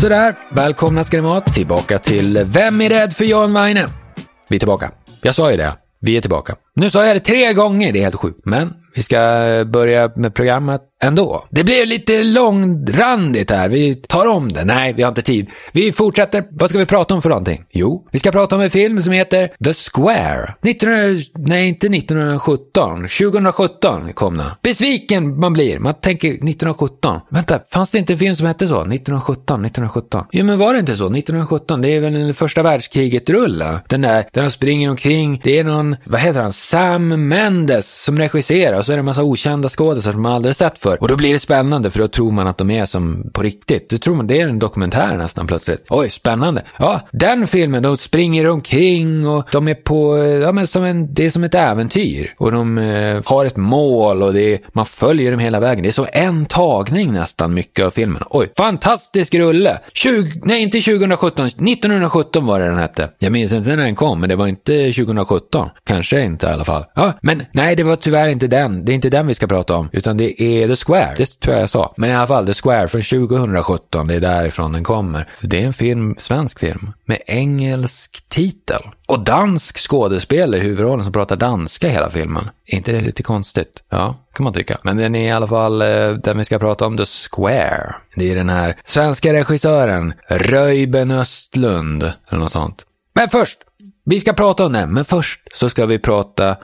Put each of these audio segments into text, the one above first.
Sådär, välkomna ska ni vara tillbaka till Vem är rädd för Jan Weine? Vi är tillbaka. Jag sa ju det. Vi är tillbaka. Nu sa jag det tre gånger, det är helt sjukt. Men vi ska börja med programmet ändå. Det blev lite långrandigt här. Vi tar om det. Nej, vi har inte tid. Vi fortsätter. Vad ska vi prata om för någonting? Jo, vi ska prata om en film som heter The Square. 19... Nej, inte 1917. 2017 kom den. Besviken man blir. Man tänker 1917. Vänta, fanns det inte en film som hette så? 1917, 1917. Jo, men var det inte så? 1917, det är väl en första världskriget-rulle? Den där, där de springer omkring. Det är någon, vad heter han? Sam Mendes som regisserar. Och så är det en massa okända skådespelare som man aldrig sett förr för. Och då blir det spännande för då tror man att de är som på riktigt. Då tror man det är en dokumentär nästan plötsligt. Oj, spännande. Ja, den filmen, de springer omkring och de är på, ja men som en, det är som ett äventyr. Och de eh, har ett mål och det är, man följer dem hela vägen. Det är så en tagning nästan mycket av filmen. Oj, fantastisk rulle! 20, nej, inte 2017, 1917 var det den hette. Jag minns inte när den kom, men det var inte 2017. Kanske inte i alla fall. Ja, men nej, det var tyvärr inte den. Det är inte den vi ska prata om, utan det är The Square, det tror jag jag sa. Men i alla fall, The Square från 2017, det är därifrån den kommer. Det är en film, svensk film, med engelsk titel. Och dansk skådespelare i huvudrollen som pratar danska hela filmen. Är inte det lite konstigt? Ja, kan man tycka. Men den är i alla fall eh, den vi ska prata om, The Square. Det är den här svenska regissören Röjben Östlund, eller något sånt. Men först, vi ska prata om den, men först så ska vi prata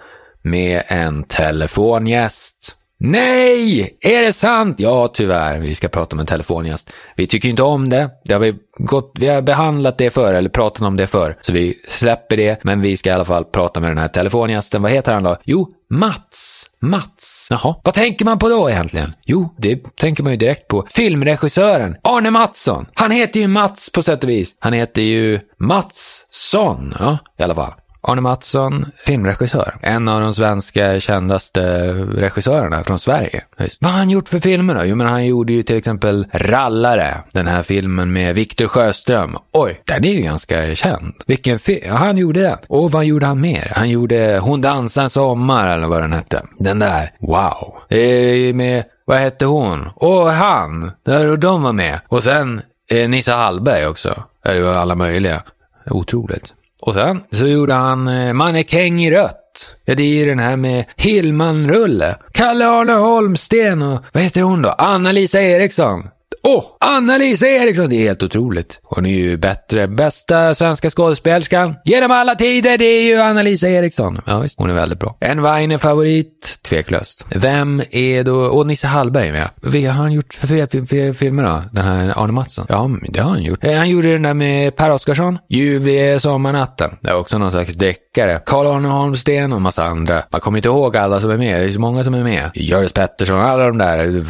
med en telefongäst. Nej! Är det sant? Ja, tyvärr. Vi ska prata med en telefongäst. Vi tycker inte om det. Det har vi gått, vi har behandlat det för eller pratat om det för. Så vi släpper det, men vi ska i alla fall prata med den här telefongästen. Vad heter han då? Jo, Mats. Mats. Jaha. Vad tänker man på då egentligen? Jo, det tänker man ju direkt på. Filmregissören Arne Mattsson. Han heter ju Mats på sätt och vis. Han heter ju Matsson. Ja, i alla fall. Arne Mattsson, filmregissör. En av de svenska kändaste regissörerna från Sverige. Just. Vad har han gjort för filmer då? Jo, men han gjorde ju till exempel Rallare, den här filmen med Viktor Sjöström. Oj, den är ju ganska känd. Vilken film? Han gjorde den. Och vad gjorde han mer? Han gjorde Hon dansar en sommar, eller vad den hette. Den där. Wow. Eh, med, vad hette hon? Och han. Där, de var med. Och sen eh, Nissa Hallberg också. Det var alla möjliga. Otroligt. Och sen så gjorde han eh, Mannekäng i rött. Ja, det är ju den här med Hillman-rulle. Kalle Arne Holmsten och vad heter hon då? Anna-Lisa Eriksson. Åh, oh, Anna-Lisa Eriksson! Det är helt otroligt. Hon är ju bättre. Bästa svenska skådespelerskan genom alla tider, det är ju Anna-Lisa Eriksson. Ja, visst. Hon är väldigt bra. En Weiner-favorit? tveklöst. Vem är då... Och Nisse Hallberg med. Vad har han gjort för fel filmer då? Den här Arne Mattsson? Ja, det har han gjort. Eh, han gjorde den där med Per Oscarsson. Ljuvlig sommarnatten. Det är också någon slags deckare. Karl Arne Holmsten och massa andra. Man kommer inte ihåg alla som är med. Det är så många som är med. Göris Pettersson, alla de där.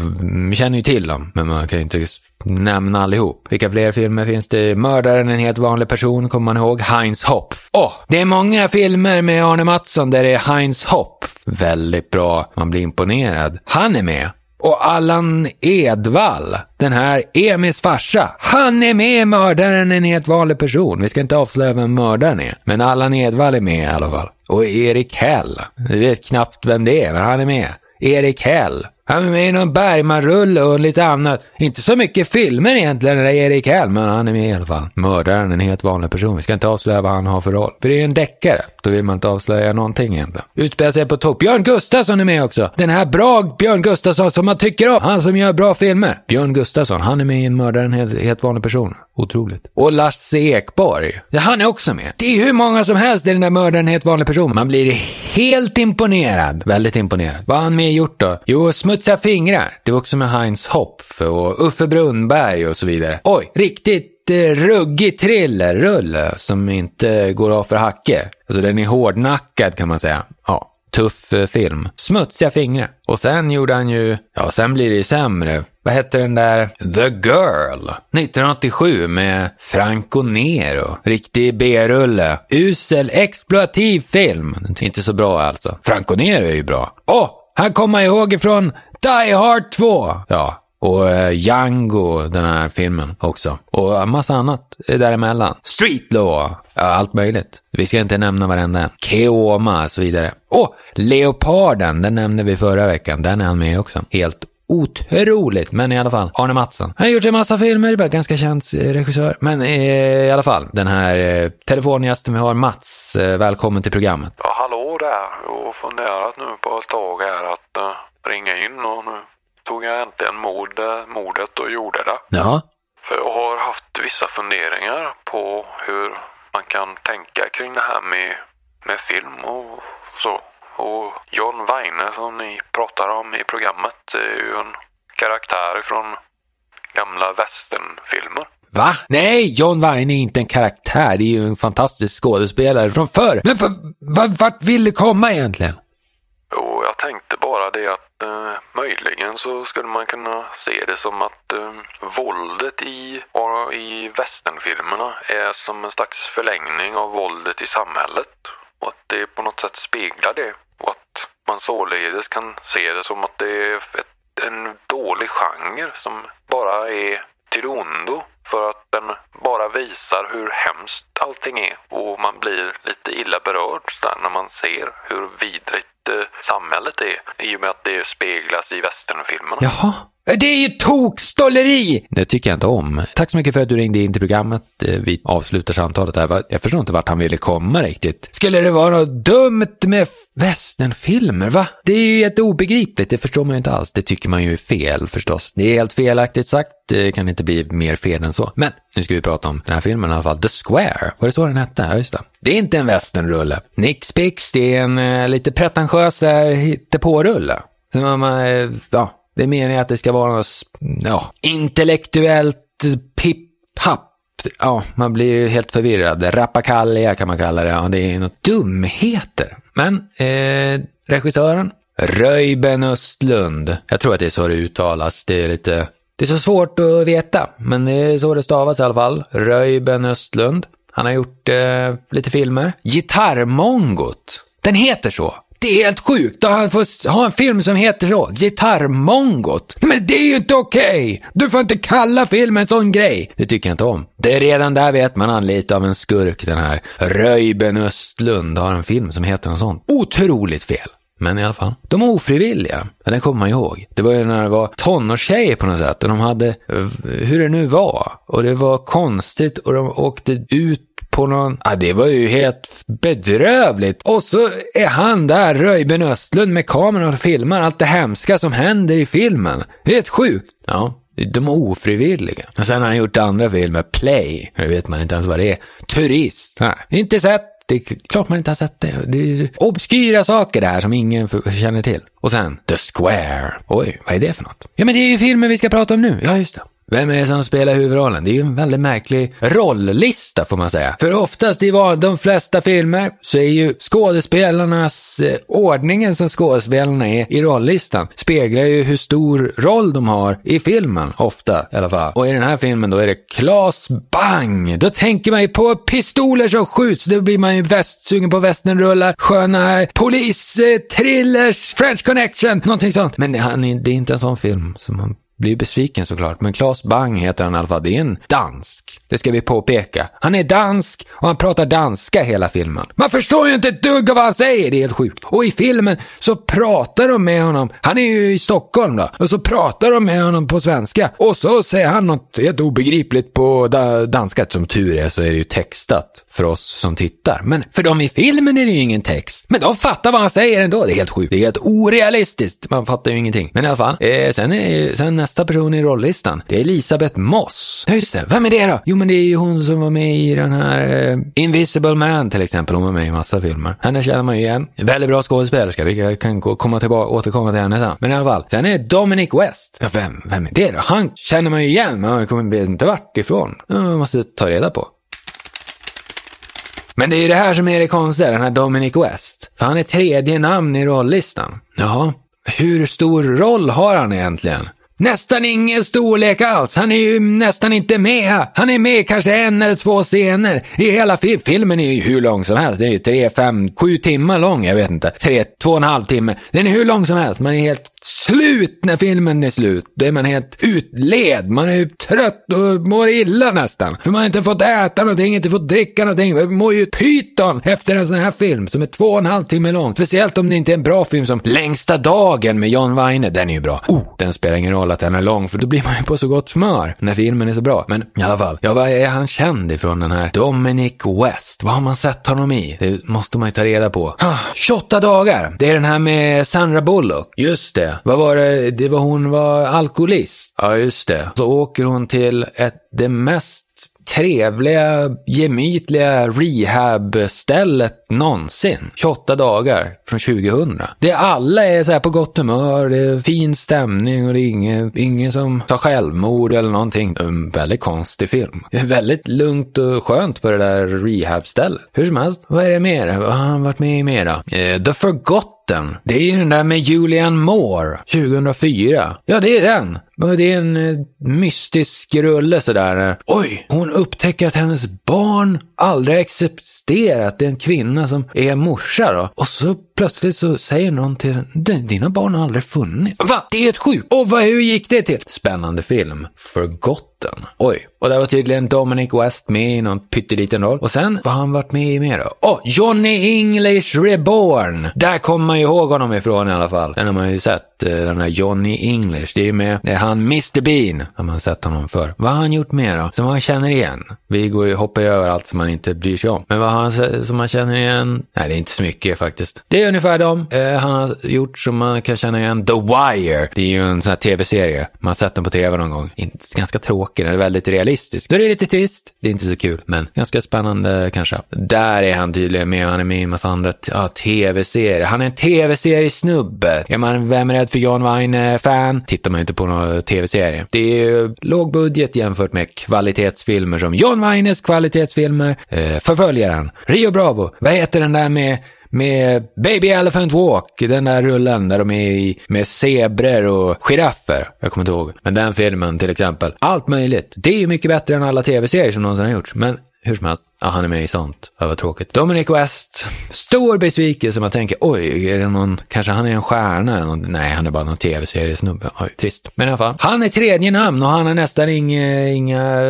Vi känner ju till dem, men man kan ju inte nämna allihop. Vilka fler filmer finns det? Mördaren, en helt vanlig person, kommer man ihåg. Heinz Hopf. Åh, oh, det är många filmer med Arne Mattsson där det är Heinz Hopf. Väldigt bra. Man blir imponerad. Han är med. Och Allan Edwall, den här Emils farsa, han är med i Mördaren, en helt vanlig person. Vi ska inte avslöja vem mördaren är, men Allan Edwall är med i alla fall. Och Erik Hell, vi vet knappt vem det är, men han är med. Erik Hell, han är med i någon Bergman-rulle och lite annat. Inte så mycket filmer egentligen, där Erik Hell, men han är med i alla fall. Mördaren, en helt vanlig person. Vi ska inte avslöja vad han har för roll. För det är ju en deckare. Då vill man inte avslöja någonting egentligen. Utspelar sig på topp. Björn Gustafsson är med också. Den här bra Björn Gustafsson som man tycker om. Han som gör bra filmer. Björn Gustafsson, han är med i en mördaren, en helt, helt vanlig person. Otroligt. Och Lasse Ekborg. Ja, han är också med. Det är hur många som helst i den där mördaren, en helt vanlig person. Man blir helt imponerad. Väldigt imponerad. Vad har han med gjort då? Jo, Smutsiga fingrar. Det var också med Heinz Hopf och Uffe Brunnberg och så vidare. Oj, riktigt eh, ruggig thrillerrulle som inte går av för hacke. Alltså den är hårdnackad kan man säga. Ja, tuff eh, film. Smutsiga fingrar. Och sen gjorde han ju, ja sen blir det ju sämre. Vad hette den där The Girl? 1987 med Franco Nero. Riktig B-rulle. Usel exploativ film. Inte så bra alltså. Franco Nero är ju bra. Åh! Oh, han kommer ihåg ifrån Die Hard 2! Ja, och eh, Django, den här filmen också. Och en massa annat däremellan. Street Law, ja, allt möjligt. Vi ska inte nämna varenda en. Keoma och så vidare. Och Leoparden, den nämnde vi förra veckan. Den är han med också. Helt otroligt, men i alla fall. Arne Mattsson. Han har gjort en massa filmer, bara ganska känd eh, regissör. Men eh, i alla fall, den här telefongästen vi har, Mats, välkommen till programmet. Ja, hallå där. Jag har funderat nu på ett tag här att ringa in och nu tog jag äntligen mod, modet och gjorde det. Ja. För jag har haft vissa funderingar på hur man kan tänka kring det här med, med film och så. Och John Weine som ni pratar om i programmet är ju en karaktär från gamla westernfilmer. Va? Nej, John Wine är inte en karaktär. Det är ju en fantastisk skådespelare från förr. Men vart vill du komma egentligen? Jag tänkte bara det att eh, möjligen så skulle man kunna se det som att eh, våldet i, i västernfilmerna är som en slags förlängning av våldet i samhället. Och att det på något sätt speglar det. Och att man således kan se det som att det är ett, en dålig genre som bara är till ondo för att den bara visar hur hemskt allting är och man blir lite illa berörd när man ser hur vidrigt Eh, samhället är i och med att det speglas i westernfilmerna. Jaha. Det är ju tokstolleri! Det tycker jag inte om. Tack så mycket för att du ringde in till programmet. Eh, vi avslutar samtalet här. Jag förstår inte vart han ville komma riktigt. Skulle det vara något dumt med westernfilmer, va? Det är ju helt obegripligt. Det förstår man ju inte alls. Det tycker man ju är fel förstås. Det är helt felaktigt sagt. Det kan inte bli mer fel än så. Men nu ska vi prata om den här filmen i alla fall. The Square. Var det så den hette? Ja, just det. Det är inte en westernrulle. Nix Pix, det är en uh, lite pretentiös hittepårulle. Så man, uh, ja, det är meningen att det ska vara något ja, intellektuellt pipp-happ. Ja, man blir ju helt förvirrad. Rappakalja kan man kalla det. Ja, det är något dumheter. Men eh, regissören, Röjben Östlund. Jag tror att det är så det uttalas. Det är lite... Det är så svårt att veta, men det är så det stavas i alla fall. Röjben Östlund. Han har gjort eh, lite filmer. Gitarrmongot. Den heter så. Det är helt sjukt att han får ha en film som heter så. Gitarrmongot. Men det är ju inte okej! Okay. Du får inte kalla filmen en sån grej. Det tycker jag inte om. Det är redan där vet man han lite av en skurk den här. Röjben Östlund har en film som heter något sånt. Otroligt fel. Men i alla fall. De ofrivilliga, den kommer man ihåg. Det var ju när det var tonårstjejer på något sätt och de hade, eh, hur det nu var. Och det var konstigt och de åkte ut på någon... Ja, det var ju helt bedrövligt. Och så är han där, Röjben Östlund, med kameran och filmar allt det hemska som händer i filmen. Det är helt sjukt. Ja, de är ofrivilliga. Och sen har han gjort andra filmer, Play, det vet man inte ens vad det är. Turist, Nej, inte sett. Det är klart man inte har sett det. Det är obskyra saker det här som ingen känner till. Och sen, The Square. Oj, vad är det för något? Ja, men det är ju filmen vi ska prata om nu. Ja, just det. Vem är det som spelar huvudrollen? Det är ju en väldigt märklig rolllista får man säga. För oftast i de flesta filmer så är ju skådespelarnas eh, ordningen som skådespelarna är i rolllistan speglar ju hur stor roll de har i filmen. Ofta i alla fall. Och i den här filmen då är det Klas Bang. Då tänker man ju på pistoler som skjuts. Då blir man ju väst, sugen på västernrullar, sköna polis, eh, thrillers, French connection, någonting sånt. Men det, det är inte en sån film som man blir besviken såklart, men Claes Bang heter han i alla fall. Det är en dansk. Det ska vi påpeka. Han är dansk och han pratar danska hela filmen. Man förstår ju inte ett dugg av vad han säger, det är helt sjukt. Och i filmen så pratar de med honom. Han är ju i Stockholm då. Och så pratar de med honom på svenska. Och så säger han något helt obegripligt på da danska. Som tur är så är det ju textat för oss som tittar. Men för dem i filmen är det ju ingen text. Men de fattar vad han säger ändå. Det är helt sjukt. Det är helt orealistiskt. Man fattar ju ingenting. Men i alla fall, eh, sen, är, sen nästa person i rolllistan, det är Elisabeth Moss. Ja, just det. Vem är det då? Jo, men det är ju hon som var med i den här eh, Invisible Man till exempel. Hon var med i massa filmer. Henne känner man ju igen. Väldigt bra skådespelerska. Vi kan komma tillbaka, återkomma till henne sen. Men i alla fall. Sen är det Dominic West. Ja, vem, vem är det då? Han känner man ju igen, men man kommer inte vart ifrån. Man måste ta reda på. Men det är ju det här som är det konstiga, den här Dominic West. För han är tredje namn i rollistan. Jaha, hur stor roll har han egentligen? Nästan ingen storlek alls. Han är ju nästan inte med. Han är med kanske en eller två scener. I hela fil filmen är ju hur lång som helst. Den är ju tre, fem, sju timmar lång. Jag vet inte. Tre, två och en halv timme. Den är hur lång som helst. Man är helt slut när filmen är slut. Då är man helt utled. Man är trött och mår illa nästan. För man har inte fått äta någonting, inte fått dricka någonting. Man mår ju pyton efter en sån här film som är två och en halv timme lång. Speciellt om det inte är en bra film som Längsta dagen med John Weine. Den är ju bra. Oh, den spelar ingen roll att den är lång för då blir man ju på så gott smör när filmen är så bra. Men i alla fall, ja, vad är han känd ifrån den här Dominic West? Vad har man sett honom i? Det måste man ju ta reda på. Ah, 28 dagar. Det är den här med Sandra Bullock. Just det det. Vad var det? Det var hon var alkoholist. Ja, just det. Så åker hon till ett, det mest trevliga, gemytliga rehabstället någonsin. 28 dagar från 2000. Det alla är så här på gott humör, det är fin stämning och det är ingen, ingen som tar självmord eller någonting. En väldigt konstig film. Det är väldigt lugnt och skönt på det där rehabstället. Hur som helst, vad är det mer? Vad har han varit med i mer då? Eh, The Forgotten. Det är ju den där med Julian Moore, 2004. Ja, det är den. Det är en eh, mystisk rulle sådär. Oj, hon upptäcker att hennes barn aldrig existerat. Det är en kvinna som är morsa då. Och så plötsligt så säger någon till den, dina barn har aldrig funnits. Va? Det är helt sjukt! Och vad, hur gick det till? Spännande film botten. Oj. Och där var tydligen Dominic West med i någon pytteliten roll. Och sen, vad har han varit med i mer då? Åh, oh, Johnny English Reborn! Där kommer man ju ihåg honom ifrån i alla fall. Den har man ju sett, eh, den här Johnny English. Det är ju med, det är han Mr Bean, har man sett honom för. Vad har han gjort mer då? Som man känner igen? Vi går ju, hoppar ju över allt som man inte bryr sig om. Men vad har han som man känner igen? Nej, det är inte så mycket faktiskt. Det är ungefär de eh, han har gjort som man kan känna igen. The Wire. Det är ju en sån här tv-serie. Man har sett den på tv någon gång. Inte, ganska tråkig, den är väldigt realistisk. Nu är det lite trist. Det är inte så kul, men ganska spännande kanske. Där är han tydligen med. Han är med i en massa andra ja, tv-serier. Han är en tv-seriesnubbe. Ja, men Vem är det? Rädd för John Wine-fan tittar man ju inte på någon tv-serie. Det är ju låg budget jämfört med kvalitetsfilmer som John Wines kvalitetsfilmer, eh, Förföljaren, Rio Bravo. Vad heter den där med med Baby Elephant Walk, den där rullen där de är i, med zebror och giraffer. Jag kommer inte ihåg. Men den filmen till exempel. Allt möjligt. Det är ju mycket bättre än alla tv-serier som någonsin har gjorts. Men hur som helst, ja, han är med i sånt. Ja, vad tråkigt. Dominic West, stor besvikelse. Man tänker, oj, är det någon, kanske han är en stjärna? Någon, nej, han är bara någon tv-seriesnubbe. Oj, trist. Men i alla fall, han är tredje namn och han har nästan inga, inga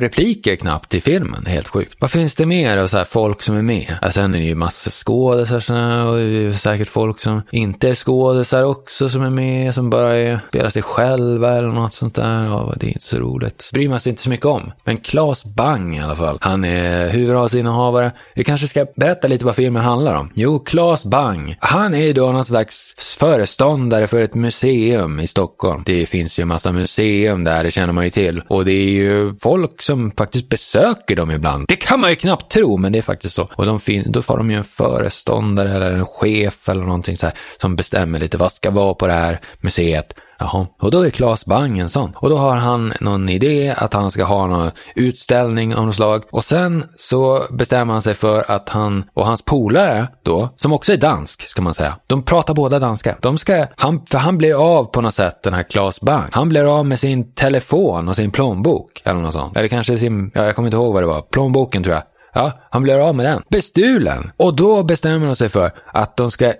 repliker knappt i filmen. Helt sjukt. Vad finns det mer av så här folk som är med? Ja, sen är det ju massa skådisar och säkert folk som inte är skådisar också som är med, som bara är, spelar sig själva eller något sånt där. Ja, det är inte så roligt. Bryr man sig inte så mycket om. Men Claes Bang i alla fall. Han är Eh, huvudrollsinnehavare. Vi kanske ska berätta lite vad filmen handlar om. Jo, Claes Bang. Han är då någon slags föreståndare för ett museum i Stockholm. Det finns ju en massa museum där, det känner man ju till. Och det är ju folk som faktiskt besöker dem ibland. Det kan man ju knappt tro, men det är faktiskt så. Och de fin- då får de ju en föreståndare eller en chef eller någonting så här som bestämmer lite vad ska vara på det här museet. Jaha, och då är Claes Bang en sån. Och då har han någon idé att han ska ha någon utställning av något slag. Och sen så bestämmer han sig för att han och hans polare då, som också är dansk ska man säga, de pratar båda danska. De ska, han, för han blir av på något sätt den här Claes Bang. Han blir av med sin telefon och sin plånbok eller något sånt. Eller kanske sin, ja jag kommer inte ihåg vad det var, plånboken tror jag. Ja, han blir av med den. Bestulen! Och då bestämmer de sig för att de ska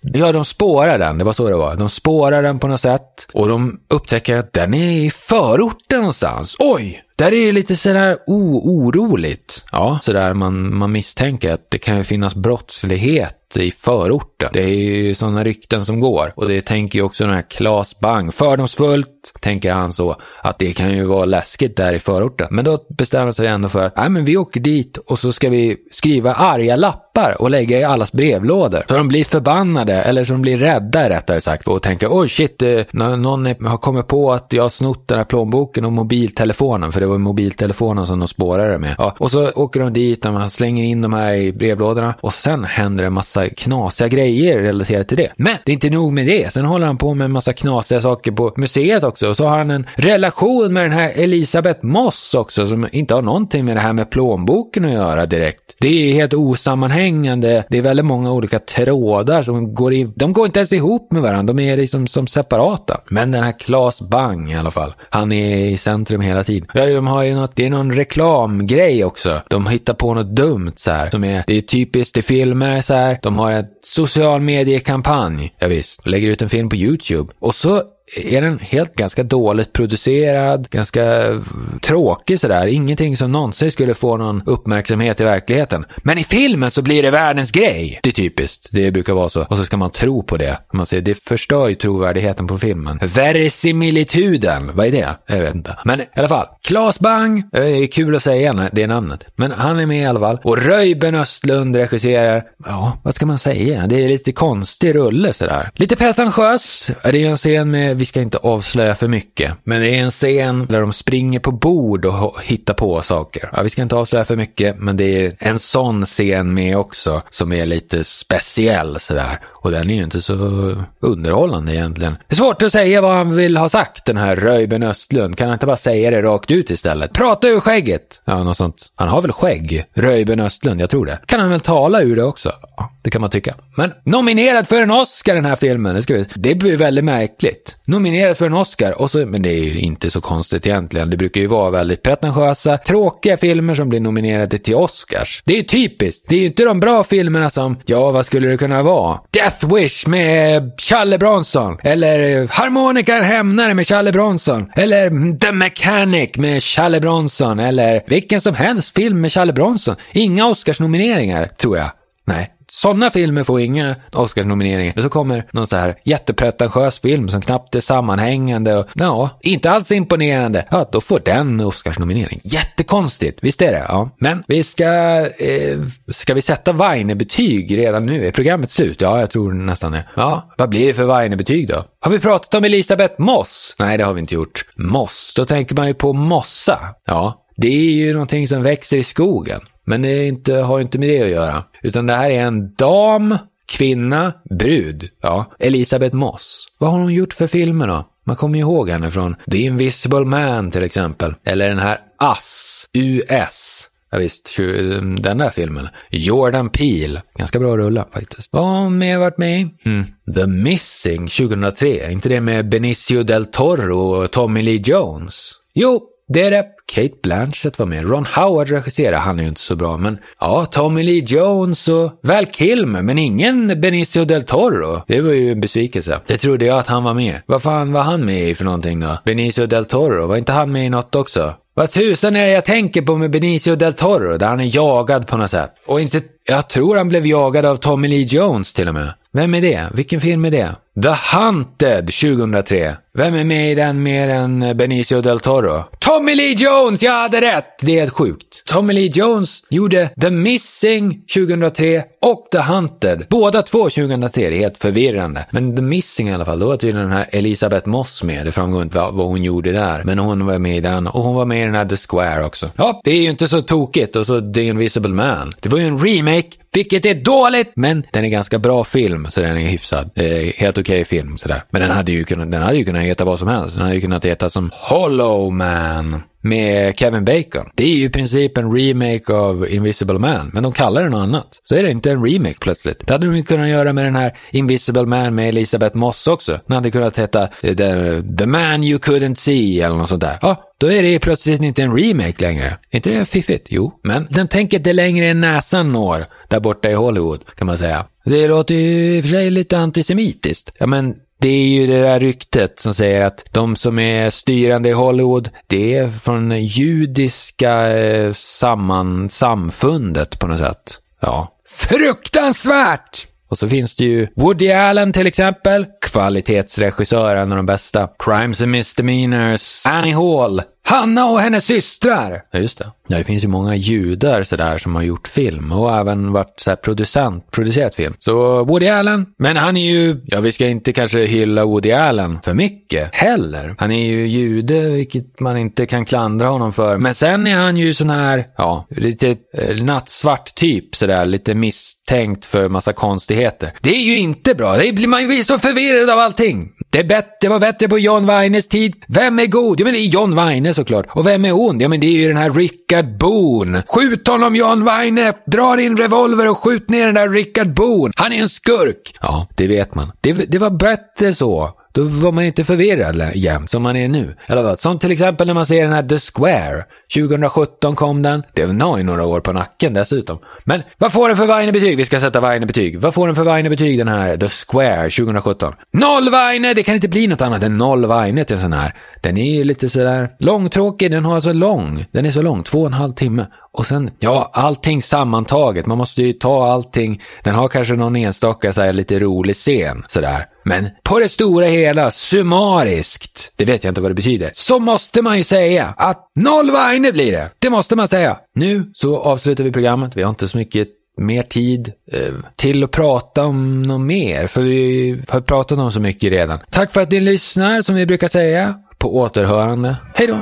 ja, de spårar den. Det var så det var. De spårar den på något sätt och de upptäcker att den är i förorten någonstans. Oj! Där är det lite sådär oh, oroligt. Ja, sådär man, man misstänker att det kan ju finnas brottslighet i förorten. Det är ju sådana rykten som går. Och det tänker ju också den här Claes Bang. Fördomsfullt tänker han så att det kan ju vara läskigt där i förorten. Men då bestämmer han sig ändå för att nej men vi åker dit och så ska vi skriva arga lappar och lägga i allas brevlådor. Så de blir förbannade, eller så de blir rädda rättare sagt och tänker oj shit, eh, någon har kommit på att jag har snott den här plånboken och mobiltelefonen för det var mobiltelefonen som de spårade med. Ja, och så åker de dit och man slänger in de här i brevlådorna och sen händer det en massa knasiga grejer relaterat till det. Men det är inte nog med det. Sen håller han på med en massa knasiga saker på museet också och så har han en relation med den här Elisabeth Moss också som inte har någonting med det här med plånboken att göra direkt. Det är helt osammanhängande. Det är väldigt många olika trådar som går in. De går inte ens ihop med varandra. De är liksom som separata. Men den här Claes Bang i alla fall. Han är i centrum hela tiden. Ja, de har ju något, det är någon reklamgrej också. De hittar på något dumt så här. Som är, det är typiskt i filmer så här. De De har en social mediekampanj, ja, visst, lägger ut en film på YouTube. Och så är den helt ganska dåligt producerad, ganska eh, tråkig sådär. Ingenting som någonsin skulle få någon uppmärksamhet i verkligheten. Men i filmen så blir det världens grej. Det är typiskt. Det brukar vara så. Och så ska man tro på det. Man säger, det förstör ju trovärdigheten på filmen. Verisimilituden, vad är det? Jag vet inte. Men i alla fall, Claes Bang, eh, det är kul att säga det namnet. Men han är med i alla fall. Och Röjben Östlund regisserar. Ja, vad ska man säga? Det är lite konstig rulle sådär. Lite pretentiös. Det är en scen med vi ska inte avslöja för mycket. Men det är en scen där de springer på bord och hittar på saker. Ja, vi ska inte avslöja för mycket, men det är en sån scen med också som är lite speciell sådär. Och den är ju inte så underhållande egentligen. Det är svårt att säga vad han vill ha sagt, den här Röjben Östlund. Kan han inte bara säga det rakt ut istället? Prata ur skägget! Ja, något sånt. Han har väl skägg? Röjben Östlund, jag tror det. Kan han väl tala ur det också? Ja, det kan man tycka. Men nominerad för en Oscar den här filmen, det, ska vi, det blir väldigt märkligt. Nominerad för en Oscar, och så, men det är ju inte så konstigt egentligen. Det brukar ju vara väldigt pretentiösa, tråkiga filmer som blir nominerade till Oscars. Det är ju typiskt. Det är ju inte de bra filmerna som, ja, vad skulle det kunna vara? Det Wish med Challe Bronson. Eller Harmonikar hämnare med Challe Bronson. Eller The Mechanic med Challe Bronson. Eller vilken som helst film med Challe Bronson. Inga Oscarsnomineringar, tror jag. Nej, sådana filmer får inga Oscarsnomineringar. Men så kommer någon så här jättepretentiös film som knappt är sammanhängande och ja, inte alls imponerande. Ja, då får den Oscarsnominering. Jättekonstigt, visst är det? Ja. Men vi ska, eh, ska vi sätta Weine-betyg redan nu? Är programmet slut? Ja, jag tror nästan det. Ja, vad blir det för Weine-betyg då? Har vi pratat om Elisabeth Moss? Nej, det har vi inte gjort. Moss, då tänker man ju på mossa. Ja, det är ju någonting som växer i skogen. Men det inte, har inte med det att göra. Utan det här är en dam, kvinna, brud. Ja, Elisabeth Moss. Vad har hon gjort för filmer då? Man kommer ju ihåg henne från The Invisible Man till exempel. Eller den här Us, US. Ja, visst, mm, den där filmen. Jordan Peele. Ganska bra rulla faktiskt. Vad har hon mer varit med i? Mm. The Missing 2003. Inte det med Benicio del Toro och Tommy Lee Jones? Jo, det det. Kate Blanchett var med. Ron Howard regisserade. Han är ju inte så bra, men ja, Tommy Lee Jones och Val Kilmer, men ingen Benicio del Toro. Det var ju en besvikelse. Det trodde jag att han var med. Vad fan var han med i för någonting då? Benicio del Toro, var inte han med i något också? Vad tusan är det jag tänker på med Benicio del Toro, där han är jagad på något sätt? Och inte, jag tror han blev jagad av Tommy Lee Jones till och med. Vem är det? Vilken film är det? The Hunted 2003. Vem är med i den mer än Benicio del Toro? Tommy Lee Jones! Jag hade rätt! Det är helt sjukt. Tommy Lee Jones gjorde The Missing 2003 och The Hunted. Båda två 2003. Det är helt förvirrande. Men The Missing i alla fall, då var tydligen den här Elisabeth Moss med. Det framgår inte vad, hon gjorde där. Men hon var med i den och hon var med i den här The Square också. Ja, det är ju inte så tokigt. Och så The Invisible Man. Det var ju en remake vilket är dåligt, men den är ganska bra film, så den är hyfsad. Eh, helt okej okay film sådär. Men den hade, ju kunnat, den hade ju kunnat heta vad som helst. Den hade ju kunnat heta som Hollow Man med Kevin Bacon. Det är ju i princip en remake av Invisible Man, men de kallar den något annat. Så är det inte en remake plötsligt. Det hade de ju kunnat göra med den här Invisible Man med Elisabeth Moss också. Den hade kunnat heta eh, The, The Man You Couldn't See eller något sånt där. Ja, då är det plötsligt inte en remake längre. Är inte det fiffigt? Jo, men den tänker inte längre än näsan når där borta i Hollywood, kan man säga. Det låter ju i och för sig lite antisemitiskt. Ja, men det är ju det där ryktet som säger att de som är styrande i Hollywood, det är från judiska eh, samman, samfundet på något sätt. Ja. Fruktansvärt! Och så finns det ju Woody Allen till exempel, kvalitetsregissör, en av de bästa. Crimes and Misdemeanors, Annie Hall, Hanna och hennes systrar! Ja, just det. Ja, det finns ju många judar sådär som har gjort film och även varit så producent, producerat film. Så Woody Allen, men han är ju, ja vi ska inte kanske hylla Woody Allen för mycket heller. Han är ju jude, vilket man inte kan klandra honom för. Men sen är han ju sån här, ja, lite eh, nattsvart typ sådär, lite misstänkt för massa konstigheter. Det är ju inte bra, det blir man ju så förvirrad av allting. Det, det var bättre på John Weines tid. Vem är god? Ja, men det är John Weine såklart. Och vem är ond? Ja, men det är ju den här Rickard Boone. Skjut honom John Weine! Dra din revolver och skjut ner den där Rickard Boone. Han är en skurk! Ja, det vet man. Det, det var bättre så. Då var man inte förvirrad jämt som man är nu. Eller vad? Som till exempel när man ser den här The Square. 2017 kom den. Den har ju några år på nacken dessutom. Men vad får den för Weine-betyg? Vi ska sätta Weine-betyg. Vad får den för Weine-betyg den här The Square 2017? Noll Weine! Det kan inte bli något annat än noll Weine till en sån här. Den är ju lite sådär långtråkig. Den har så lång. Den är så lång. Två och en halv timme. Och sen, ja, allting sammantaget. Man måste ju ta allting. Den har kanske någon enstaka så här, lite rolig scen sådär. Men på det stora hela, summariskt, det vet jag inte vad det betyder, så måste man ju säga att noll Weine blir det. Det måste man säga. Nu så avslutar vi programmet. Vi har inte så mycket mer tid eh, till att prata om något mer, för vi har pratat om så mycket redan. Tack för att ni lyssnar, som vi brukar säga. På återhörande. Hej då!